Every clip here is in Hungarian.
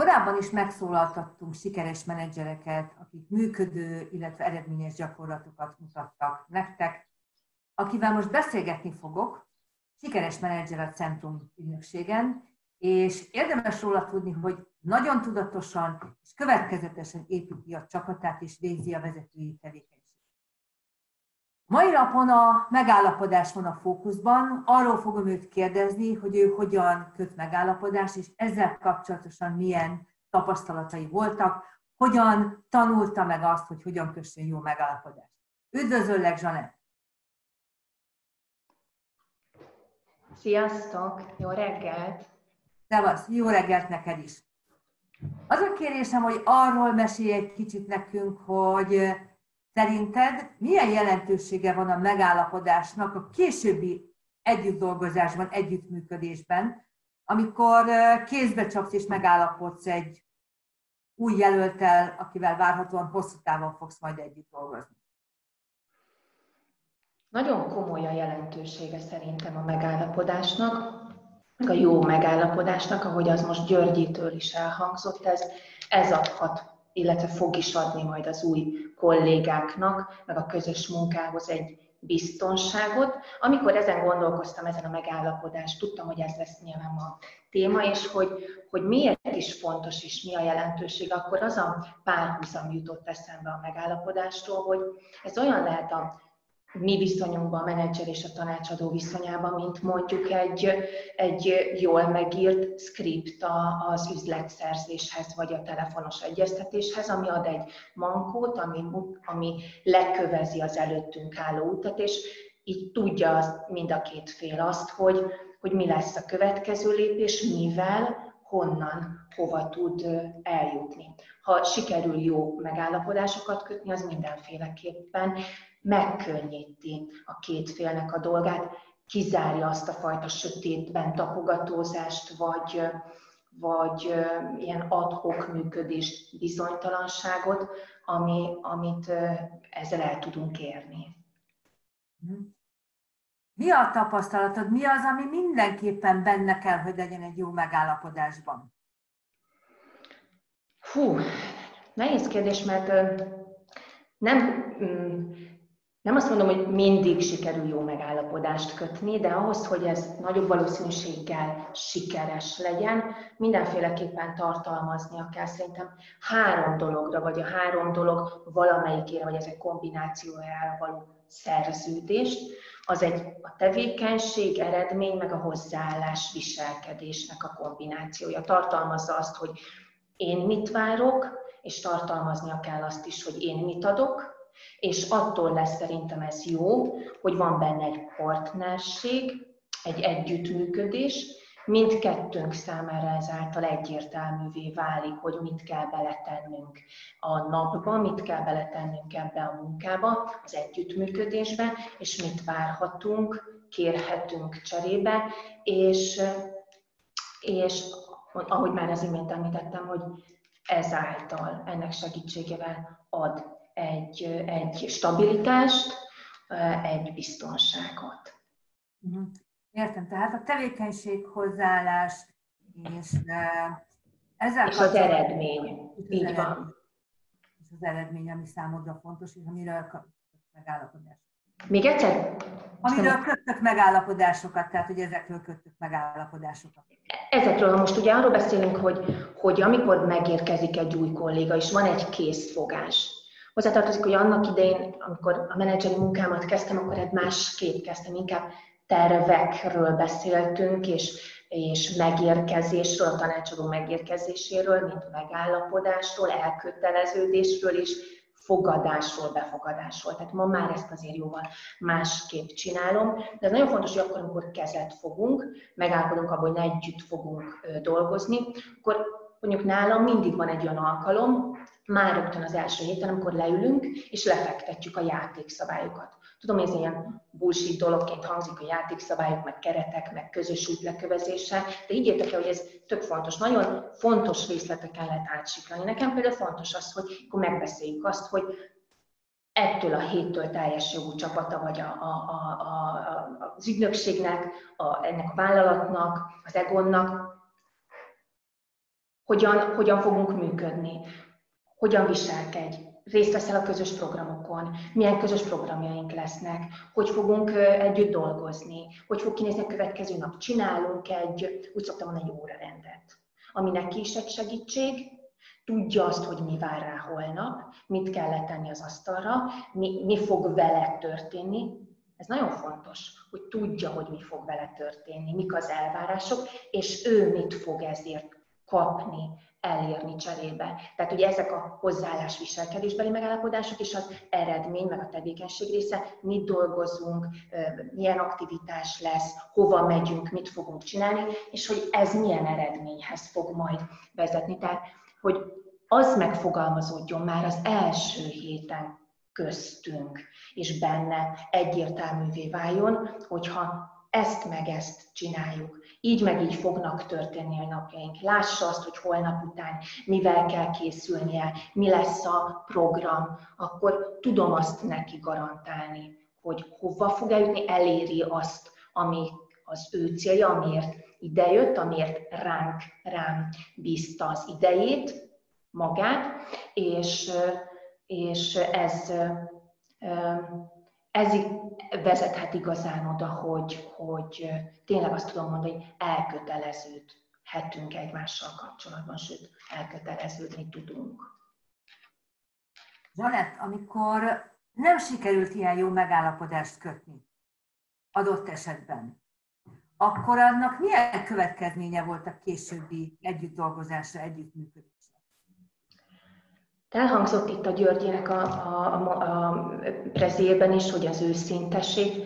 Korábban is megszólaltattunk sikeres menedzsereket, akik működő, illetve eredményes gyakorlatokat mutattak nektek. Akivel most beszélgetni fogok, sikeres menedzser a Centrum ügynökségen, és érdemes róla tudni, hogy nagyon tudatosan és következetesen építi a csapatát és végzi a vezetői tevékenységet. Mai napon a megállapodás van a fókuszban. Arról fogom őt kérdezni, hogy ő hogyan köt megállapodást, és ezzel kapcsolatosan milyen tapasztalatai voltak, hogyan tanulta meg azt, hogy hogyan kössön jó megállapodást. Üdvözöllek, Zsanett! Sziasztok! Jó reggelt! Szevasz! Jó reggelt neked is! Az a kérésem, hogy arról mesélj egy kicsit nekünk, hogy Szerinted milyen jelentősége van a megállapodásnak a későbbi együttdolgozásban, együttműködésben, amikor kézbe csapsz és megállapodsz egy új jelöltel, akivel várhatóan hosszú távon fogsz majd együtt dolgozni? Nagyon komoly a jelentősége szerintem a megállapodásnak, a jó megállapodásnak, ahogy az most Györgyitől is elhangzott, ez, ez adhat illetve fog is adni majd az új kollégáknak, meg a közös munkához egy biztonságot. Amikor ezen gondolkoztam, ezen a megállapodást, tudtam, hogy ez lesz nyilván a téma, és hogy, hogy miért is fontos és mi a jelentőség, akkor az a párhuzam jutott eszembe a megállapodástól, hogy ez olyan lehet a mi viszonyunkban, a menedzser és a tanácsadó viszonyában, mint mondjuk egy, egy jól megírt script az üzletszerzéshez, vagy a telefonos egyeztetéshez, ami ad egy mankót, ami, ami lekövezi az előttünk álló utat, és így tudja azt, mind a két fél azt, hogy, hogy mi lesz a következő lépés, mivel, honnan, hova tud eljutni. Ha sikerül jó megállapodásokat kötni, az mindenféleképpen megkönnyíti a két félnek a dolgát, kizárja azt a fajta sötétben tapogatózást, vagy, vagy ilyen adhok működést, bizonytalanságot, ami, amit ezzel el tudunk érni. Mi a tapasztalatod? Mi az, ami mindenképpen benne kell, hogy legyen egy jó megállapodásban? Hú, nehéz kérdés, mert nem, mm, nem azt mondom, hogy mindig sikerül jó megállapodást kötni, de ahhoz, hogy ez nagyobb valószínűséggel sikeres legyen, mindenféleképpen tartalmaznia kell szerintem három dologra, vagy a három dolog valamelyikére, vagy ezek kombinációjára való szerződést. Az egy a tevékenység, eredmény, meg a hozzáállás viselkedésnek a kombinációja. Tartalmazza azt, hogy én mit várok, és tartalmaznia kell azt is, hogy én mit adok, és attól lesz szerintem ez jó, hogy van benne egy partnerség, egy együttműködés, mindkettőnk számára ezáltal egyértelművé válik, hogy mit kell beletennünk a napba, mit kell beletennünk ebbe a munkába, az együttműködésbe, és mit várhatunk, kérhetünk cserébe, és, és ahogy már az imént említettem, hogy ezáltal, ennek segítségével ad egy, egy stabilitást, egy biztonságot. Mhm. Értem, tehát a tevékenység, hozzáállás és ezzel És az eredmény, és így eredmény, van. És az eredmény, ami számodra fontos, és amiről megállapodás. Még egyszer? Amiről kötök megállapodásokat, tehát hogy ezekről kötök megállapodásokat. Ezekről most ugye arról beszélünk, hogy, hogy amikor megérkezik egy új kolléga, és van egy készfogás, Hozzátartozik, hogy annak idején, amikor a menedzseri munkámat kezdtem, akkor egy másképp kezdtem, inkább tervekről beszéltünk, és, és megérkezésről, a tanácsadó megérkezéséről, mint megállapodásról, elköteleződésről és fogadásról, befogadásról. Tehát ma már ezt azért jóval másképp csinálom, de ez nagyon fontos, hogy akkor, amikor kezet fogunk, megállapodunk abban, hogy együtt fogunk dolgozni, akkor mondjuk nálam mindig van egy olyan alkalom, már rögtön az első héten, amikor leülünk, és lefektetjük a játékszabályokat. Tudom, ez ilyen bullshit dologként hangzik a játékszabályok, meg keretek, meg közös út lekövezése, de így értek el, hogy ez tök fontos. Nagyon fontos részleteken lehet átsiklani. Nekem például fontos az, hogy akkor megbeszéljük azt, hogy ettől a héttől teljes jogú csapata vagy a, a, a, a, az ügynökségnek, a, ennek a vállalatnak, az egonnak hogyan, hogyan fogunk működni, hogyan viselkedj, részt veszel a közös programokon, milyen közös programjaink lesznek, hogy fogunk együtt dolgozni, hogy fog kinézni a következő nap. Csinálunk egy, úgy szoktam mondani, egy órarendet, ami neki is egy segítség, tudja azt, hogy mi vár rá holnap, mit kell letenni az asztalra, mi, mi fog vele történni. Ez nagyon fontos, hogy tudja, hogy mi fog vele történni, mik az elvárások, és ő mit fog ezért kapni, elérni cserébe. Tehát ugye ezek a hozzáállás viselkedésbeli megállapodások és az eredmény, meg a tevékenység része, mit dolgozunk, milyen aktivitás lesz, hova megyünk, mit fogunk csinálni, és hogy ez milyen eredményhez fog majd vezetni. Tehát, hogy az megfogalmazódjon már az első héten köztünk, és benne egyértelművé váljon, hogyha ezt meg ezt csináljuk. Így meg így fognak történni a napjaink. Lássa azt, hogy holnap után mivel kell készülnie, mi lesz a program, akkor tudom azt neki garantálni, hogy hova fog eljutni, eléri azt, ami az ő célja, amiért idejött, amiért ránk, rám bízta az idejét, magát, és, és ez, ez vezethet igazán oda, hogy, hogy tényleg azt tudom mondani, hogy elköteleződhetünk egymással kapcsolatban, sőt, elköteleződni tudunk. Zsanett, amikor nem sikerült ilyen jó megállapodást kötni adott esetben, akkor annak milyen következménye volt a későbbi együttdolgozásra, együttműködésre? Elhangzott itt a Györgyének a, a, a, a prezében is, hogy az őszintesség.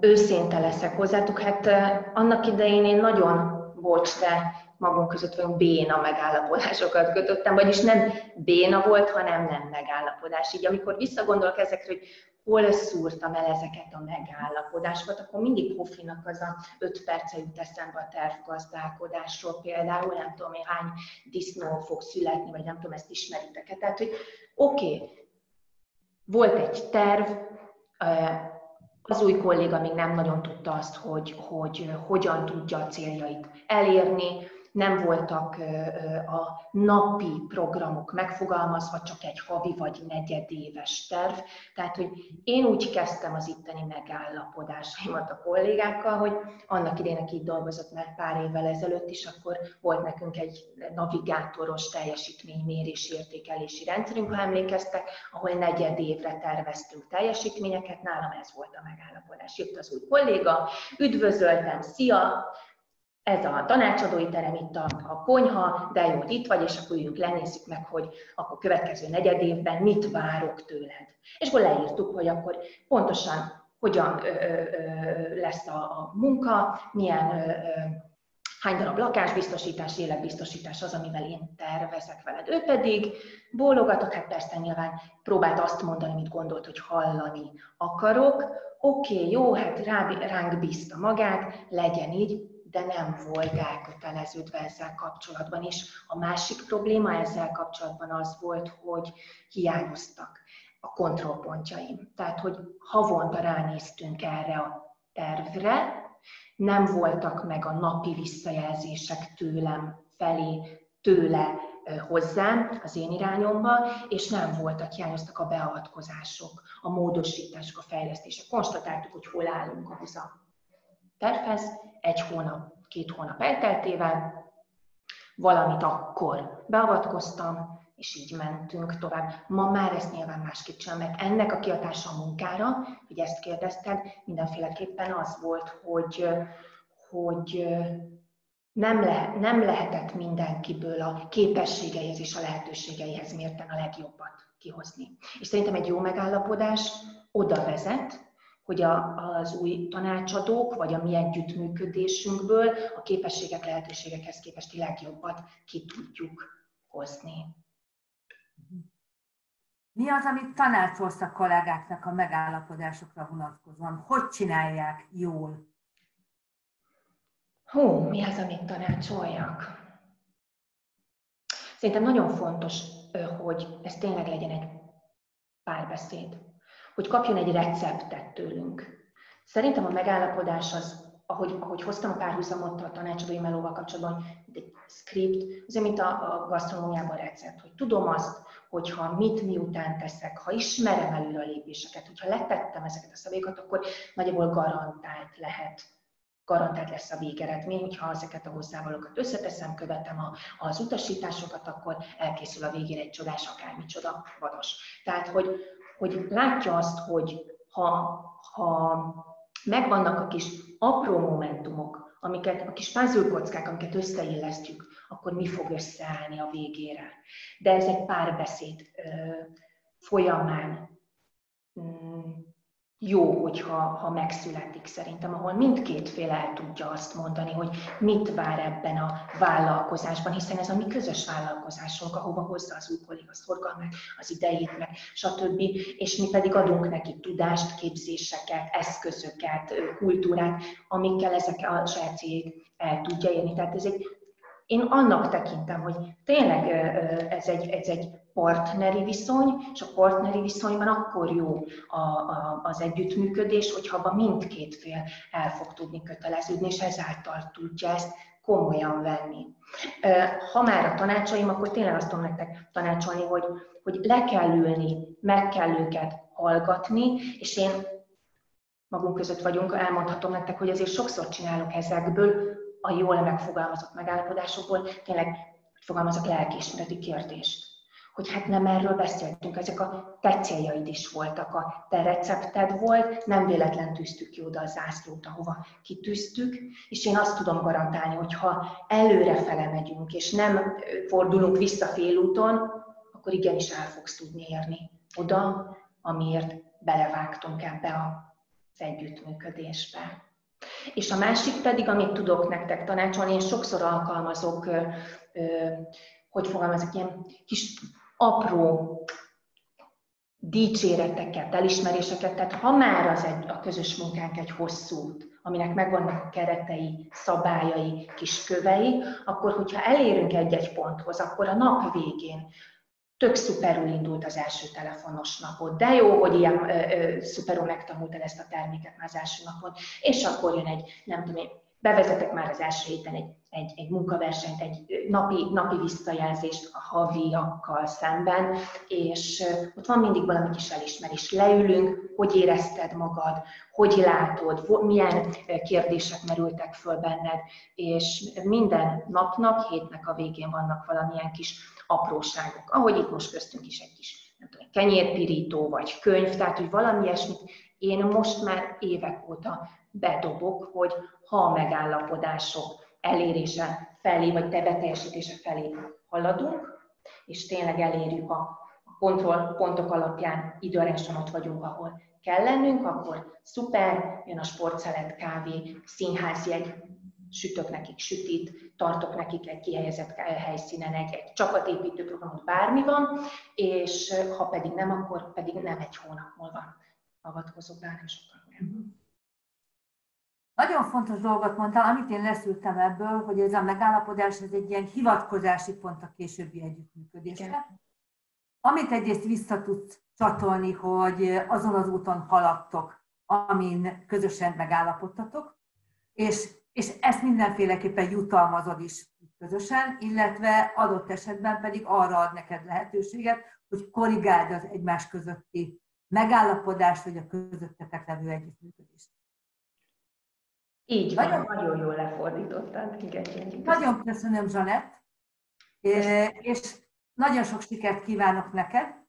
Őszinte leszek hozzátok. Hát annak idején én nagyon, bocs, de magunk között vagyunk béna megállapodásokat kötöttem, vagyis nem béna volt, hanem nem megállapodás. Így amikor visszagondolok ezekre, hogy hol szúrtam el ezeket a megállapodásokat, akkor mindig Hofinak az a öt perce jut eszembe a tervgazdálkodásról például, nem tudom én hány disznó fog születni, vagy nem tudom, ezt ismeritek-e. Tehát, hogy oké, okay, volt egy terv, az új kolléga még nem nagyon tudta azt, hogy, hogy hogyan tudja a céljait elérni, nem voltak a napi programok megfogalmazva, csak egy havi vagy negyedéves terv. Tehát, hogy én úgy kezdtem az itteni megállapodásaimat a kollégákkal, hogy annak idején, aki itt dolgozott már pár évvel ezelőtt is, akkor volt nekünk egy navigátoros teljesítménymérési értékelési rendszerünk, ha emlékeztek, ahol negyed évre terveztünk teljesítményeket, nálam ez volt a megállapodás. Jött az új kolléga, üdvözöltem, szia, ez a tanácsadói terem, itt a, a konyha, de jó, hogy itt vagy, és akkor üljünk, lenézzük meg, hogy akkor következő negyed évben mit várok tőled. És akkor leírtuk, hogy akkor pontosan hogyan ö, ö, lesz a, a munka, milyen ö, ö, hány darab lakásbiztosítás, életbiztosítás az, amivel én tervezek veled. Ő pedig bólogatott, hát persze nyilván próbált azt mondani, amit gondolt, hogy hallani akarok. Oké, okay, jó, hát rá, ránk bízta magát, legyen így, de nem volt elköteleződve ezzel kapcsolatban. És a másik probléma ezzel kapcsolatban az volt, hogy hiányoztak a kontrollpontjaim. Tehát, hogy havonta ránéztünk erre a tervre, nem voltak meg a napi visszajelzések tőlem felé, tőle hozzám, az én irányomba, és nem voltak, hiányoztak a beavatkozások, a módosítások, a fejlesztések. Konstatáltuk, hogy hol állunk ahhoz a tervez, egy hónap, két hónap elteltével, valamit akkor beavatkoztam, és így mentünk tovább. Ma már ezt nyilván másképp sem, mert ennek a kiadása a munkára, hogy ezt kérdezted, mindenféleképpen az volt, hogy, hogy nem, lehet, nem lehetett mindenkiből a képességeihez és a lehetőségeihez mérten a legjobbat kihozni. És szerintem egy jó megállapodás oda vezet, hogy a, az új tanácsadók, vagy a mi együttműködésünkből a képességek, lehetőségekhez képest legjobbat ki tudjuk hozni. Mi az, amit tanácsolsz a kollégáknak a megállapodásokra vonatkozóan? Hogy csinálják jól? Hú, mi az, amit tanácsoljak? Szerintem nagyon fontos, hogy ez tényleg legyen egy párbeszéd hogy kapjon egy receptet tőlünk. Szerintem a megállapodás az ahogy, ahogy hoztam a párhuzamot a tanácsadói melóval kapcsolatban, egy script, azért mint a, a gasztronómiában recept, hogy tudom azt, hogyha mit miután teszek, ha ismerem előre a lépéseket, hogyha letettem ezeket a szabályokat, akkor nagyjából garantált lehet garantált lesz a végeredmény, hogyha ezeket a hozzávalókat összeteszem, követem a, az utasításokat, akkor elkészül a végén egy csodás, akármicsoda vadas. Tehát, hogy, hogy látja azt, hogy ha, ha megvannak a kis apró momentumok, amiket, a kis puzzle amiket összeillesztjük, akkor mi fog összeállni a végére. De ez egy párbeszéd folyamán mm, jó, hogyha ha megszületik szerintem, ahol mindkét fél el tudja azt mondani, hogy mit vár ebben a vállalkozásban, hiszen ez a mi közös vállalkozásunk, ahova hozza az új kolléga szorgalmát, az idejét, meg stb. És mi pedig adunk neki tudást, képzéseket, eszközöket, kultúrát, amikkel ezek a saját el tudja érni. Tehát ez egy én annak tekintem, hogy tényleg ez egy, ez egy partneri viszony, és a partneri viszonyban akkor jó a, a, az együttműködés, hogyha abban mindkét fél el fog tudni köteleződni, és ezáltal tudja ezt komolyan venni. Ha már a tanácsaim, akkor tényleg azt tudom nektek tanácsolni, hogy, hogy le kell ülni, meg kell őket hallgatni, és én magunk között vagyunk, elmondhatom nektek, hogy azért sokszor csinálok ezekből a jól megfogalmazott megállapodásokból tényleg, fogalmazok, lelkiismereti kérdést. Hogy hát nem erről beszéltünk, ezek a te céljaid is voltak, a te recepted volt, nem véletlen tűztük ki oda a zászlót, ahova kitűztük, és én azt tudom garantálni, hogy ha előre fele megyünk, és nem fordulunk vissza félúton, akkor igenis el fogsz tudni érni oda, amiért belevágtunk ebbe az együttműködésbe. És a másik pedig, amit tudok nektek tanácsolni, én sokszor alkalmazok, hogy fogalmazok, ilyen kis apró dicséreteket, elismeréseket, tehát ha már az egy, a közös munkánk egy hosszú aminek megvannak a keretei, szabályai, kis kövei, akkor hogyha elérünk egy-egy ponthoz, akkor a nap végén tök szuperül indult az első telefonos napod, de jó, hogy ilyen ö, ö, szuperul megtanultad ezt a terméket már az első napon, és akkor jön egy, nem tudom bevezetek már az első héten egy, egy, egy munkaversenyt, egy napi, napi visszajelzést a haviakkal szemben, és ott van mindig valami kis elismerés. Leülünk, hogy érezted magad, hogy látod, milyen kérdések merültek föl benned, és minden napnak, hétnek a végén vannak valamilyen kis apróságok, ahogy itt most köztünk is egy kis nem tudom, kenyérpirító vagy könyv, tehát hogy valami ilyesmit én most már évek óta bedobok, hogy ha a megállapodások elérése felé, vagy te beteljesítése felé haladunk, és tényleg elérjük a kontrollpontok alapján időarásan ott vagyunk, ahol kell lennünk, akkor szuper, jön a sportszelet, kávé, színházjegy, sütök nekik sütit, tartok nekik egy kihelyezett helyszínen egy, egy csapatépítő programot, bármi van, és ha pedig nem, akkor pedig nem egy hónap múlva avatkozok be, hanem sokkal Nagyon fontos dolgot mondtál, amit én leszültem ebből, hogy ez a megállapodás ez egy ilyen hivatkozási pont a későbbi együttműködésre. Igen. Amit egyrészt vissza tudsz csatolni, hogy azon az úton haladtok, amin közösen megállapodtatok, és és ezt mindenféleképpen jutalmazod is közösen, illetve adott esetben pedig arra ad neked lehetőséget, hogy korrigáld az egymás közötti megállapodást, vagy a közöttetek levő együttműködést. Így van, nagyon, nagyon jól lefordítottad. Igen, igen. Nagyon köszönöm, Zsanett, és nagyon sok sikert kívánok neked,